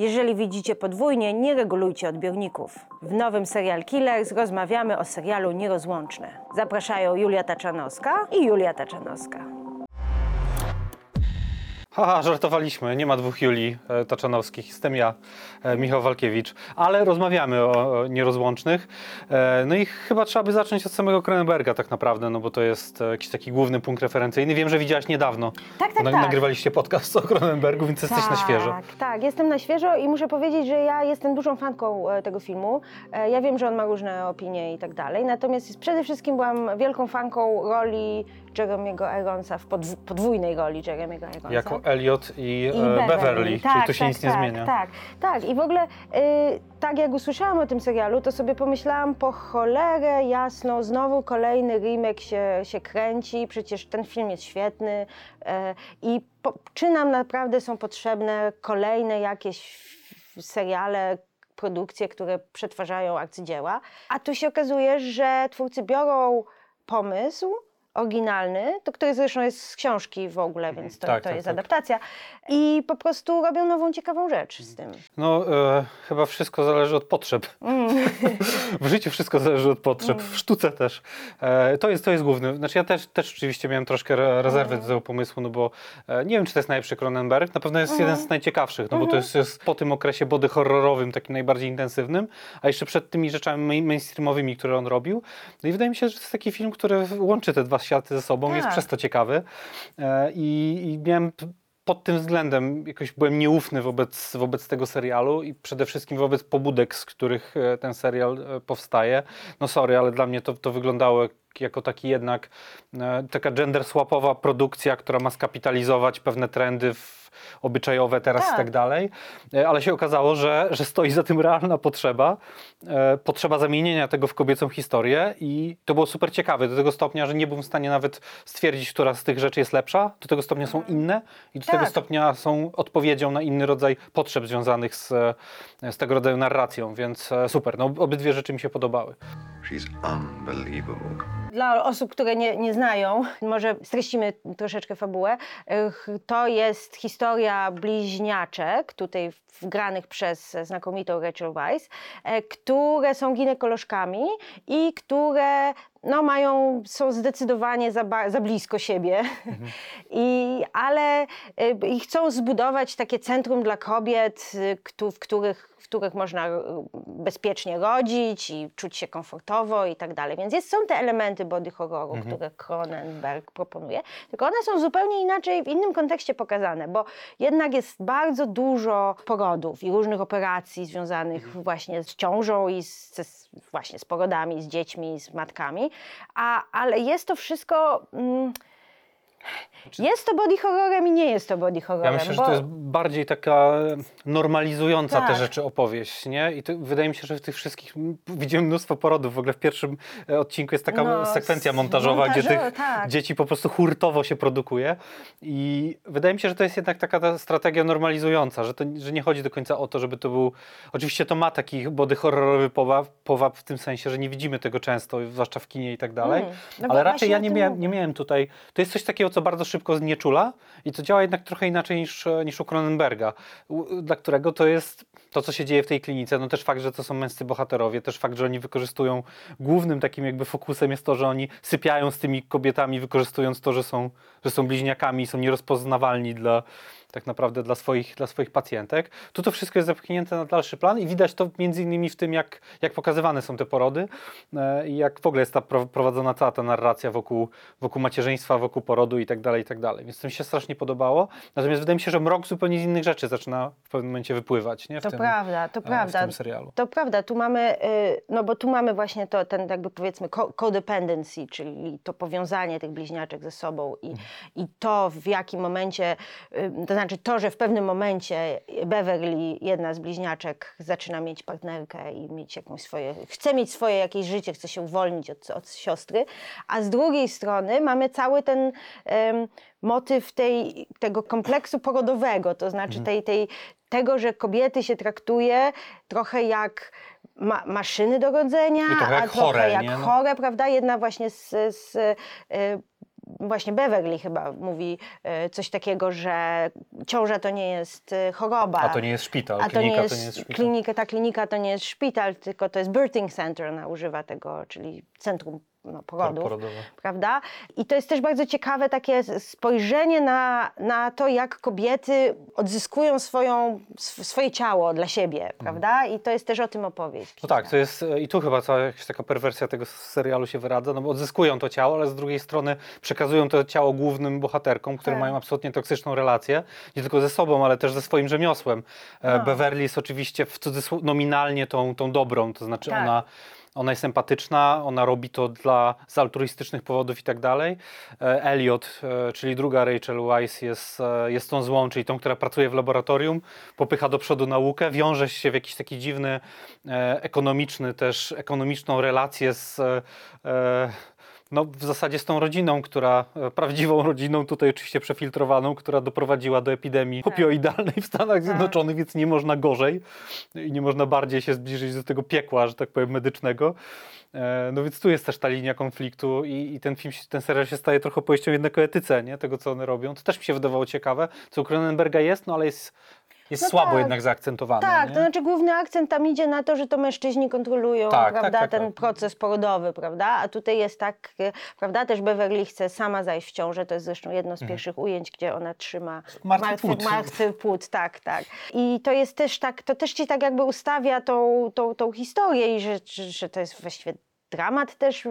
Jeżeli widzicie podwójnie, nie regulujcie odbiorników. W nowym serial Killers rozmawiamy o serialu Nierozłączne. Zapraszają Julia Taczanowska i Julia Taczanowska. Haha, żartowaliśmy. Nie ma dwóch Julii e, Taczanowskich. Jestem ja, e, Michał Walkiewicz. Ale rozmawiamy o, o nierozłącznych. E, no i chyba trzeba by zacząć od samego Cronenberga tak naprawdę, no bo to jest e, jakiś taki główny punkt referencyjny. Wiem, że widziałaś niedawno. Tak, tak, tak. Nagrywaliście podcast o Cronenbergu, więc jesteś na świeżo. Tak, tak, jestem na świeżo i muszę powiedzieć, że ja jestem dużą fanką e, tego filmu. E, Ja wiem, że on ma różne opinie i tak dalej, natomiast przede wszystkim byłam wielką fanką roli Jeremiego Ironsa, w podw- podwójnej roli Jeremiego Ironsa. Jako Elliot i, I e, Beverly, czyli tu się tak, nic nie tak, zmienia. Tak, tak. I w ogóle y, tak jak usłyszałam o tym serialu, to sobie pomyślałam po cholerę jasno, znowu kolejny remake się, się kręci, przecież ten film jest świetny e, i po, czy nam naprawdę są potrzebne kolejne jakieś seriale, produkcje, które przetwarzają arcydzieła. A tu się okazuje, że twórcy biorą pomysł oryginalny, to który zresztą jest z książki w ogóle, więc to, Tak, to tak, jest tak. adaptacja. I po prostu robią nową, ciekawą rzecz z tym. No, e, chyba wszystko zależy od potrzeb. Mm. w życiu wszystko zależy od potrzeb, w sztuce też. E, to, jest, to jest główny. Znaczy ja też, też oczywiście miałem troszkę re- rezerwy Mm. do tego pomysłu, no bo e, nie wiem, czy to jest najlepszy Cronenberg. Na pewno jest jeden Mm. z najciekawszych, no bo to jest, jest po tym okresie body horrorowym, takim najbardziej intensywnym, a jeszcze przed tymi rzeczami main- mainstreamowymi, które on robił. No i wydaje mi się, że to jest taki film, który łączy te dwa światy ze sobą, jest Tak. przez to ciekawy. E, i, I miałem pod tym względem jakoś byłem nieufny wobec, wobec tego serialu i przede wszystkim wobec pobudek, z których e, ten serial e, powstaje. No sorry, ale dla mnie to, to wyglądało jak- jako taki jednak e, taka gender swapowa produkcja, która ma skapitalizować pewne trendy w, obyczajowe teraz Tak. i tak dalej. E, Ale się okazało, że, że stoi za tym realna potrzeba, e, potrzeba zamienienia tego w kobiecą historię i to było super ciekawe do tego stopnia, że nie byłem w stanie nawet stwierdzić, która z tych rzeczy jest lepsza. Do tego stopnia są inne i do tego Tak. stopnia są odpowiedzią na inny rodzaj potrzeb związanych z, z tego rodzaju narracją, więc super. No, obydwie rzeczy mi się podobały. She's unbelievable. Dla osób, które nie, nie znają, może streścimy troszeczkę fabułę. To jest historia bliźniaczek, tutaj wgranych przez znakomitą Rachel Weisz, e, które są ginekolożkami i które no, mają, są zdecydowanie za, ba- za blisko siebie, I, ale y, i chcą zbudować takie centrum dla kobiet, y, w których, w których można y, bezpiecznie rodzić i czuć się komfortowo i tak dalej. Więc jest, są te elementy body horroru, które Cronenberg proponuje, tylko one są zupełnie inaczej, w innym kontekście pokazane, bo jednak jest bardzo dużo porodów i różnych operacji związanych właśnie z ciążą i z, z, właśnie z porodami, z dziećmi, z matkami, a, ale jest to wszystko... Mm, jest to body horrorem i nie jest to body Ja horrorem. myślę, że bo- to jest bardziej taka normalizująca te Tak. rzeczy opowieść, nie? I to, wydaje mi się, że w tych wszystkich m, widzimy mnóstwo porodów. W ogóle w pierwszym e, odcinku jest taka No, sekwencja montażowa, gdzie montażowa, tych tak. dzieci po prostu hurtowo się produkuje. I wydaje mi się, że to jest jednak taka ta strategia normalizująca, że, to, że nie chodzi do końca o to, żeby to był... Oczywiście to ma taki body horrorowy powab, powab w tym sensie, że nie widzimy tego często, zwłaszcza w kinie i tak dalej. Mm. No Ale raczej ja nie miałem, nie miałem tutaj... To jest coś takiego, co bardzo szybko znieczula i co działa jednak trochę inaczej niż, niż u Cronenberga, dla którego to jest to, co się dzieje w tej klinice. No też fakt, że to są męscy bohaterowie, też fakt, że oni wykorzystują, głównym takim jakby fokusem jest to, że oni sypiają z tymi kobietami, wykorzystując to, że są, że są bliźniakami są nierozpoznawalni dla tak naprawdę dla swoich, dla swoich pacjentek. Tu to wszystko jest zepchnięte na dalszy plan i widać to między innymi w tym, jak, jak pokazywane są te porody e, i jak w ogóle jest ta pro- prowadzona cała ta narracja wokół, wokół macierzyństwa, wokół porodu i tak dalej, i tak dalej. Więc to mi się strasznie podobało. Natomiast wydaje mi się, że mrok zupełnie z innych rzeczy zaczyna w pewnym momencie wypływać. Nie? W To tym, prawda, to e, prawda. W tym serialu. To prawda, tu mamy, y, no bo tu mamy właśnie to, ten jakby powiedzmy co- codependency, czyli to powiązanie tych bliźniaczek ze sobą i, i to w jakim momencie, y, to znaczy to, że w pewnym momencie Beverly, jedna z bliźniaczek, zaczyna mieć partnerkę i mieć jakąś swoje, chce mieć swoje jakieś życie, chce się uwolnić od, od siostry, a z drugiej strony mamy cały ten em, motyw tej, tego kompleksu porodowego, to znaczy tej, tej, tego, że kobiety się traktuje trochę jak ma, maszyny do rodzenia, I trochę a jak trochę chore, jak nie? No. chore, prawda? Jedna właśnie z, z e, właśnie Beverly chyba mówi e, coś takiego, że ciąża to nie jest e, choroba. A to nie jest szpital, A to klinika nie jest, to nie jest szpital. klinika, ta klinika to nie jest szpital, tylko to jest birthing center, ona używa tego, czyli centrum no, porodów Porodowe. prawda? I to jest też bardzo ciekawe takie spojrzenie na, na to, jak kobiety odzyskują swoją, sw- swoje ciało dla siebie, prawda? I to jest też o tym opowieść. No tak, to jest i tu chyba cała jakaś taka perwersja tego serialu się wyradza, no bo odzyskują to ciało, ale z drugiej strony przekazują to ciało głównym bohaterkom, które Tak. mają absolutnie toksyczną relację, nie tylko ze sobą, ale też ze swoim rzemiosłem. E, No. Beverly jest oczywiście w cudzysłowie nominalnie tą, tą dobrą, to znaczy Tak. ona ona jest empatyczna, ona robi to dla, z altruistycznych powodów i tak dalej. E, Elliot, e, czyli druga Rachel Weisz, jest, e, jest tą złą, czyli tą, która pracuje w laboratorium, popycha do przodu naukę, wiąże się w jakiś taki dziwny, ekonomiczny też, ekonomiczną relację z, no w zasadzie z tą rodziną, która, e, prawdziwą rodziną, tutaj oczywiście przefiltrowaną, która doprowadziła do epidemii opioidalnej w Stanach Zjednoczonych, więc nie można gorzej i nie można bardziej się zbliżyć do tego piekła, że tak powiem, medycznego. E, No więc tu jest też ta linia konfliktu i, i ten film, się- ten serial się staje trochę opowieścią jednak o etyce, nie? Tego, co one robią. To też mi się wydawało ciekawe, co u Cronenberga jest, no ale jest, jest No słabo tak. jednak zaakcentowane. Tak, nie? to znaczy główny akcent tam idzie na to, że to mężczyźni kontrolują, Tak, prawda, tak, tak, ten tak. proces porodowy, prawda, a tutaj jest tak, e, prawda, też Beverly chce sama zajść w ciążę, to jest zresztą jedno z pierwszych ujęć, gdzie ona trzyma Martwy płód. martwy płód, tak, tak. I to jest też tak, to też ci tak jakby ustawia tą, tą, tą historię i że, że, że to jest właściwie dramat też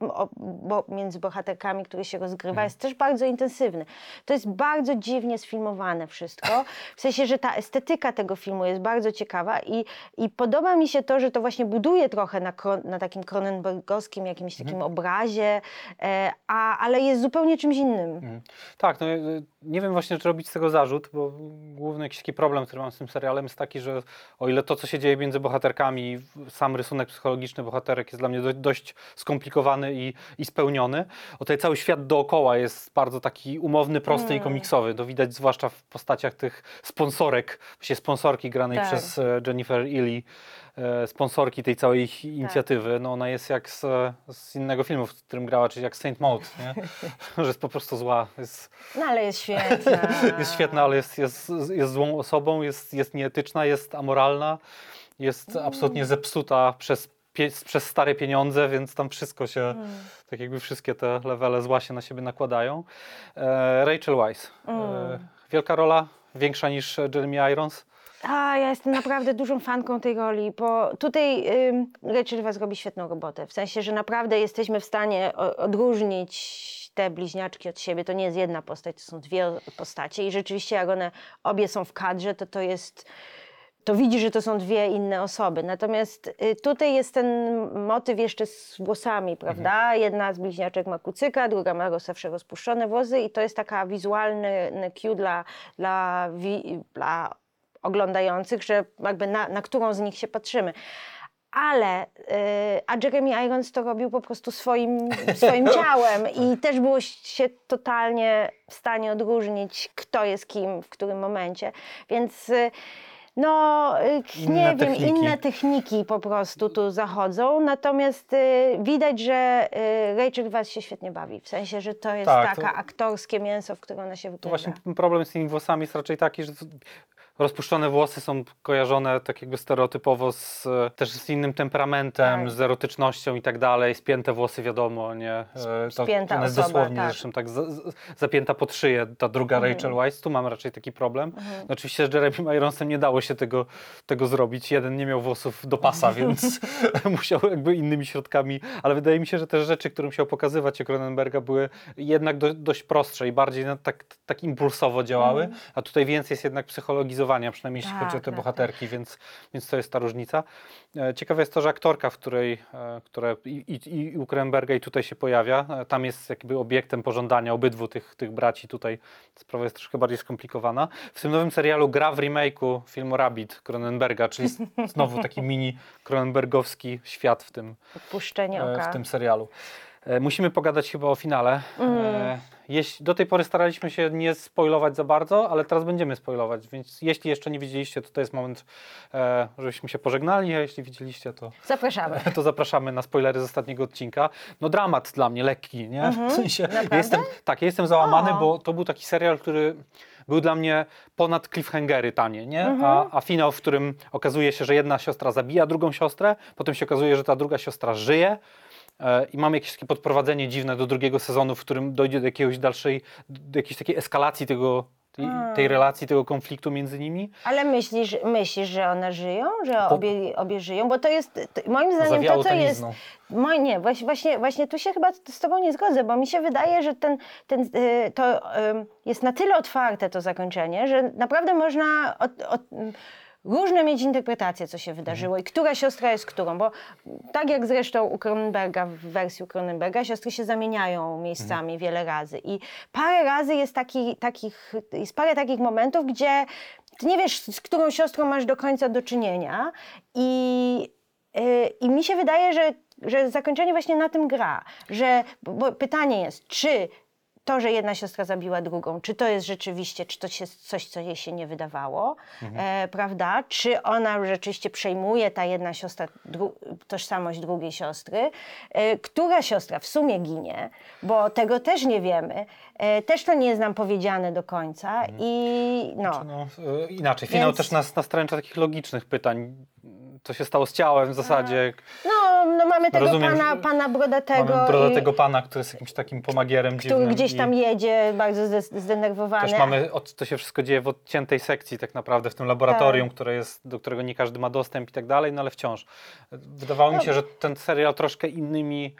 o, bo między bohaterkami, który się rozgrywa, Mhm. jest też bardzo intensywny. To jest bardzo dziwnie sfilmowane wszystko, w sensie, że ta estetyka tego filmu jest bardzo ciekawa i, i podoba mi się to, że to właśnie buduje trochę na, na takim Cronenbergowskim jakimś Mhm. takim obrazie, e, a, ale jest zupełnie czymś innym. Mhm. Tak, no, y, nie wiem właśnie, czy robić z tego zarzut, bo główny jakiś taki problem, który mam z tym serialem jest taki, że o ile to, co się dzieje między bohaterkami, sam rysunek psychologiczny bohaterek jest dla mnie do, dość skomplikowany i, i spełniony, o tyle cały świat dookoła jest bardzo taki umowny, prosty i Mm. komiksowy. To widać zwłaszcza w postaciach tych sponsorek, właściwie sponsorki granej Tak. przez e, Jennifer Ely, e, sponsorki tej całej ich inicjatywy. No ona jest jak z, z innego filmu, w którym grała, czyli jak Saint Maud, że jest po prostu zła. Jest, No ale jest świetna. jest świetna, ale jest, jest, jest złą osobą, jest, jest nieetyczna, jest amoralna, jest absolutnie zepsuta przez, przez stare pieniądze, więc tam wszystko się, tak jakby wszystkie te levele zła się na siebie nakładają. E, Rachel Weisz. E, wielka rola, większa niż Jeremy Irons. A, ja jestem naprawdę dużą fanką tej roli, bo tutaj ym, Rachel was robi świetną robotę. W sensie, że naprawdę jesteśmy w stanie odróżnić te bliźniaczki od siebie. To nie jest jedna postać, to są dwie postacie i rzeczywiście jak one obie są w kadrze, to to jest... To widzi, że to są dwie inne osoby. Natomiast y, tutaj jest ten motyw jeszcze z włosami, prawda? Jedna z bliźniaczek ma kucyka, druga ma zawsze rozpuszczone włosy i to jest taka wizualny cue dla, dla, dla oglądających, że jakby na, na którą z nich się patrzymy. Ale, y, a Jeremy Irons to robił po prostu swoim, swoim ciałem i też było się totalnie w stanie odróżnić, kto jest kim w którym momencie. Więc y, no, y, Inne nie wiem, techniki. inne techniki po prostu tu zachodzą. Natomiast y, widać, że y, Rachel Weisz się świetnie bawi. W sensie, że to jest Tak, to- taka aktorskie mięso, w które ona się To właśnie problem z tymi włosami jest raczej taki, że rozpuszczone włosy są kojarzone tak jakby stereotypowo z, też z innym temperamentem, Tak. z erotycznością i tak dalej. Spięte włosy wiadomo, nie? E, To, spięta jest osoba, dosłownie tak. zresztą tak z, z, zapięta pod szyję, ta druga Mhm. Rachel Weisz. Tu mam raczej taki problem. No, oczywiście z Jeremy Ironsem nie dało się tego, tego zrobić. Jeden nie miał włosów do pasa, więc musiał jakby innymi środkami, ale wydaje mi się, że te rzeczy, które musiał pokazywać u Cronenberga były jednak do, dość prostsze i bardziej no, tak, tak impulsowo działały, a tutaj więcej jest jednak psychologizowania, przynajmniej jeśli. Tak, chodzi o te tak, bohaterki, więc, więc to jest ta różnica. E, Ciekawe jest to, że aktorka, w której, e, która i, i, i u Cronenberga i tutaj się pojawia, e, tam jest jakby obiektem pożądania obydwu tych, tych braci, tutaj sprawa jest troszkę bardziej skomplikowana. W tym nowym serialu gra w remake'u filmu Rabbit Cronenberga, czyli znowu taki mini Cronenbergowski świat w tym, w tym serialu. E, Musimy pogadać chyba o finale. E, jeśli, do tej pory staraliśmy się nie spoilować za bardzo, ale teraz będziemy spoilować, więc jeśli jeszcze nie widzieliście, to to jest moment, e, żebyśmy się pożegnali, a jeśli widzieliście, to, Zapraszamy. to zapraszamy na spoilery z ostatniego odcinka. No dramat dla mnie, lekki, nie? W sensie, ja jestem, tak, ja jestem załamany, bo to był taki serial, który był dla mnie ponad cliffhangery tanie, nie? A, a finał, w którym okazuje się, że jedna siostra zabija drugą siostrę, potem się okazuje, że ta druga siostra żyje. E, I mamy jakieś takie podprowadzenie dziwne do drugiego sezonu, w którym dojdzie do jakiegoś dalszej, do jakiejś takiej eskalacji tego, tej, tej relacji, tego konfliktu między nimi. Ale myślisz, myślisz, że one żyją? Że obie, obie żyją? Bo to jest, to, moim zdaniem Zawiało to, co jest... tanizną. Moj, nie, właśnie, właśnie, tu się chyba z tobą nie zgodzę, bo mi się wydaje, że ten, ten, y, to jest na tyle otwarte to zakończenie, że naprawdę można od, od, różne mieć interpretacje, co się wydarzyło i która siostra jest którą, bo tak jak zresztą u Cronenberga, w wersji u Cronenberga, siostry się zamieniają miejscami wiele razy. I parę razy jest taki, takich, jest parę takich momentów, gdzie ty nie wiesz, z którą siostrą masz do końca do czynienia. I Yy, I mi się wydaje, że, że zakończenie właśnie na tym gra. Że, pytanie jest, czy to, że jedna siostra zabiła drugą, czy to jest rzeczywiście, czy to jest coś, co jej się nie wydawało, e, prawda? Czy ona rzeczywiście przejmuje, ta jedna siostra, dru, tożsamość drugiej siostry? E, która siostra w sumie ginie? Bo tego też nie wiemy. E, też to nie jest nam powiedziane do końca i no. No, e, inaczej, finał Więc- też nas nastręcza takich logicznych pytań. Co się stało z ciałem w zasadzie? No, no mamy tego Rozumiem, pana, pana brodatego. Mamy broda i- tego pana, który jest jakimś takim pomagierem który dziwnym. gdzieś tam jedzie, bardzo zde- zdenerwowany. Też mamy, od, to się wszystko dzieje w odciętej sekcji tak naprawdę, w tym laboratorium, Tak. które jest, do którego nie każdy ma dostęp i tak dalej, no ale wciąż. Wydawało No. mi się, że ten serial troszkę innymi,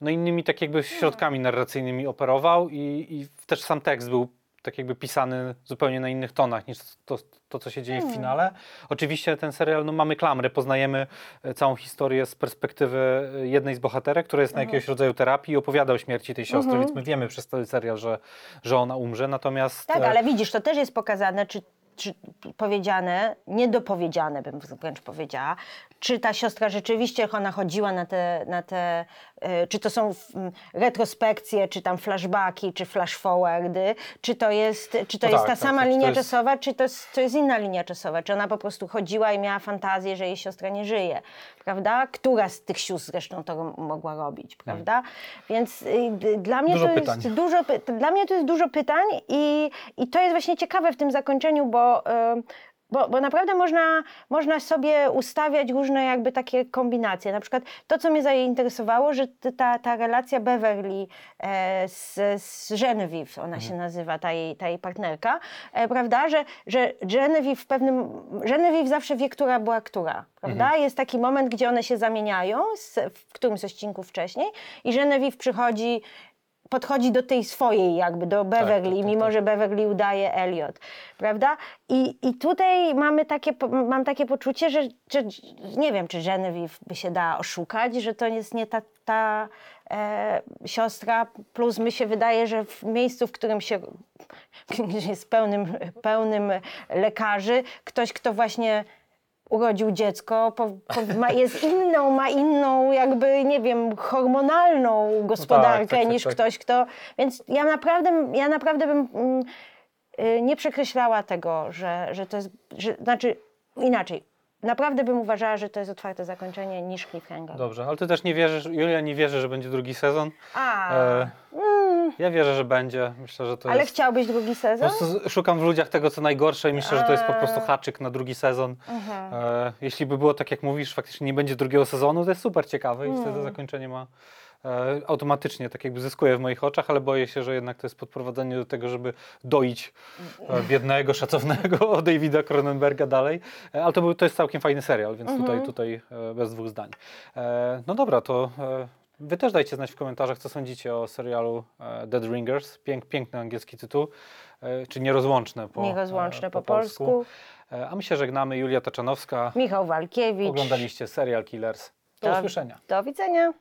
no innymi tak jakby środkami narracyjnymi operował i, i też sam tekst był tak jakby pisany zupełnie na innych tonach niż to, to co się dzieje Hmm. w finale. Oczywiście ten serial, no mamy klamrę, poznajemy e, całą historię z perspektywy e, jednej z bohaterek, która jest na Mhm. jakiegoś rodzaju terapii i opowiada o śmierci tej siostry, więc my wiemy przez cały serial, że, że ona umrze, natomiast... Tak, e, ale widzisz, to też jest pokazane, czy, czy powiedziane, niedopowiedziane bym wręcz powiedziała, czy ta siostra rzeczywiście, ona chodziła na te, na te e, czy to są mm, retrospekcje, czy tam flashbacki, czy flash forwardy, czy to jest, czy to No jest tak, ta tak, sama tak, linia jest- czasowa, czy to jest, to jest inna linia czasowa, czy ona po prostu chodziła i miała fantazję, że jej siostra nie żyje, prawda? Która z tych sióstr zresztą to mogła robić, prawda? Więc y, dla mnie Dużo to pytań. jest dużo, dla mnie to jest dużo pytań i, i to jest właśnie ciekawe w tym zakończeniu, bo, y, bo, bo naprawdę można, można sobie ustawiać różne jakby takie kombinacje. Na przykład to, co mnie zainteresowało, że ta, ta relacja Beverly e, z, z Genevieve, ona się nazywa, ta jej, ta jej partnerka, e, prawda, że, że Genevieve w pewnym, Genevieve zawsze wie, która była która, prawda? Jest taki moment, gdzie one się zamieniają z, w którymś z odcinków wcześniej i Genevieve przychodzi podchodzi do tej swojej jakby, do Beverly, tak, tak, mimo tak. że Beverly udaje Elliot, prawda? I, i tutaj mamy takie, mam takie poczucie, że, że nie wiem, czy Genevieve by się dała oszukać, że to jest nie ta, ta e, siostra, plus mi się wydaje, że w miejscu, w którym się jest pełnym, pełnym lekarzy, ktoś, kto właśnie urodził dziecko, po, po, ma, jest inną, ma inną jakby, nie wiem, hormonalną gospodarkę tak, tak, niż tak. ktoś, kto... Więc ja naprawdę, ja naprawdę bym mm, y, nie przekreślała tego, że, że to jest... Że, znaczy, inaczej. Naprawdę bym uważała, że to jest otwarte zakończenie niż cliffhanger. Dobrze, ale ty też nie wierzysz, Julia nie wierzy, że będzie drugi sezon. A, E, ja wierzę, że będzie. Myślę, że to ale jest... chciałbyś drugi Po sezon? prostu z- szukam w ludziach tego, co najgorsze i myślę, że to jest po prostu A. haczyk na drugi sezon. Mhm. E, jeśli by było tak, jak mówisz, faktycznie nie będzie drugiego sezonu, to jest super ciekawe i Mm. wtedy zakończenie ma e, automatycznie tak jakby zyskuje w moich oczach, ale boję się, że jednak to jest podprowadzenie do tego, żeby doić e, biednego, szacownego Davida Cronenberga dalej. E, ale to, był, to jest całkiem fajny serial, więc Mhm. tutaj, tutaj e, bez dwóch zdań. No dobra, to wy też dajcie znać w komentarzach, co sądzicie o serialu e, Dead Ringers. Pięk, piękny angielski tytuł, e, czy nierozłączne po, Nierozłączne e, po polsku. E, A my się żegnamy. Julia Taczanowska. Michał Walkiewicz. Oglądaliście serial Killers. Do Do- usłyszenia. Do widzenia.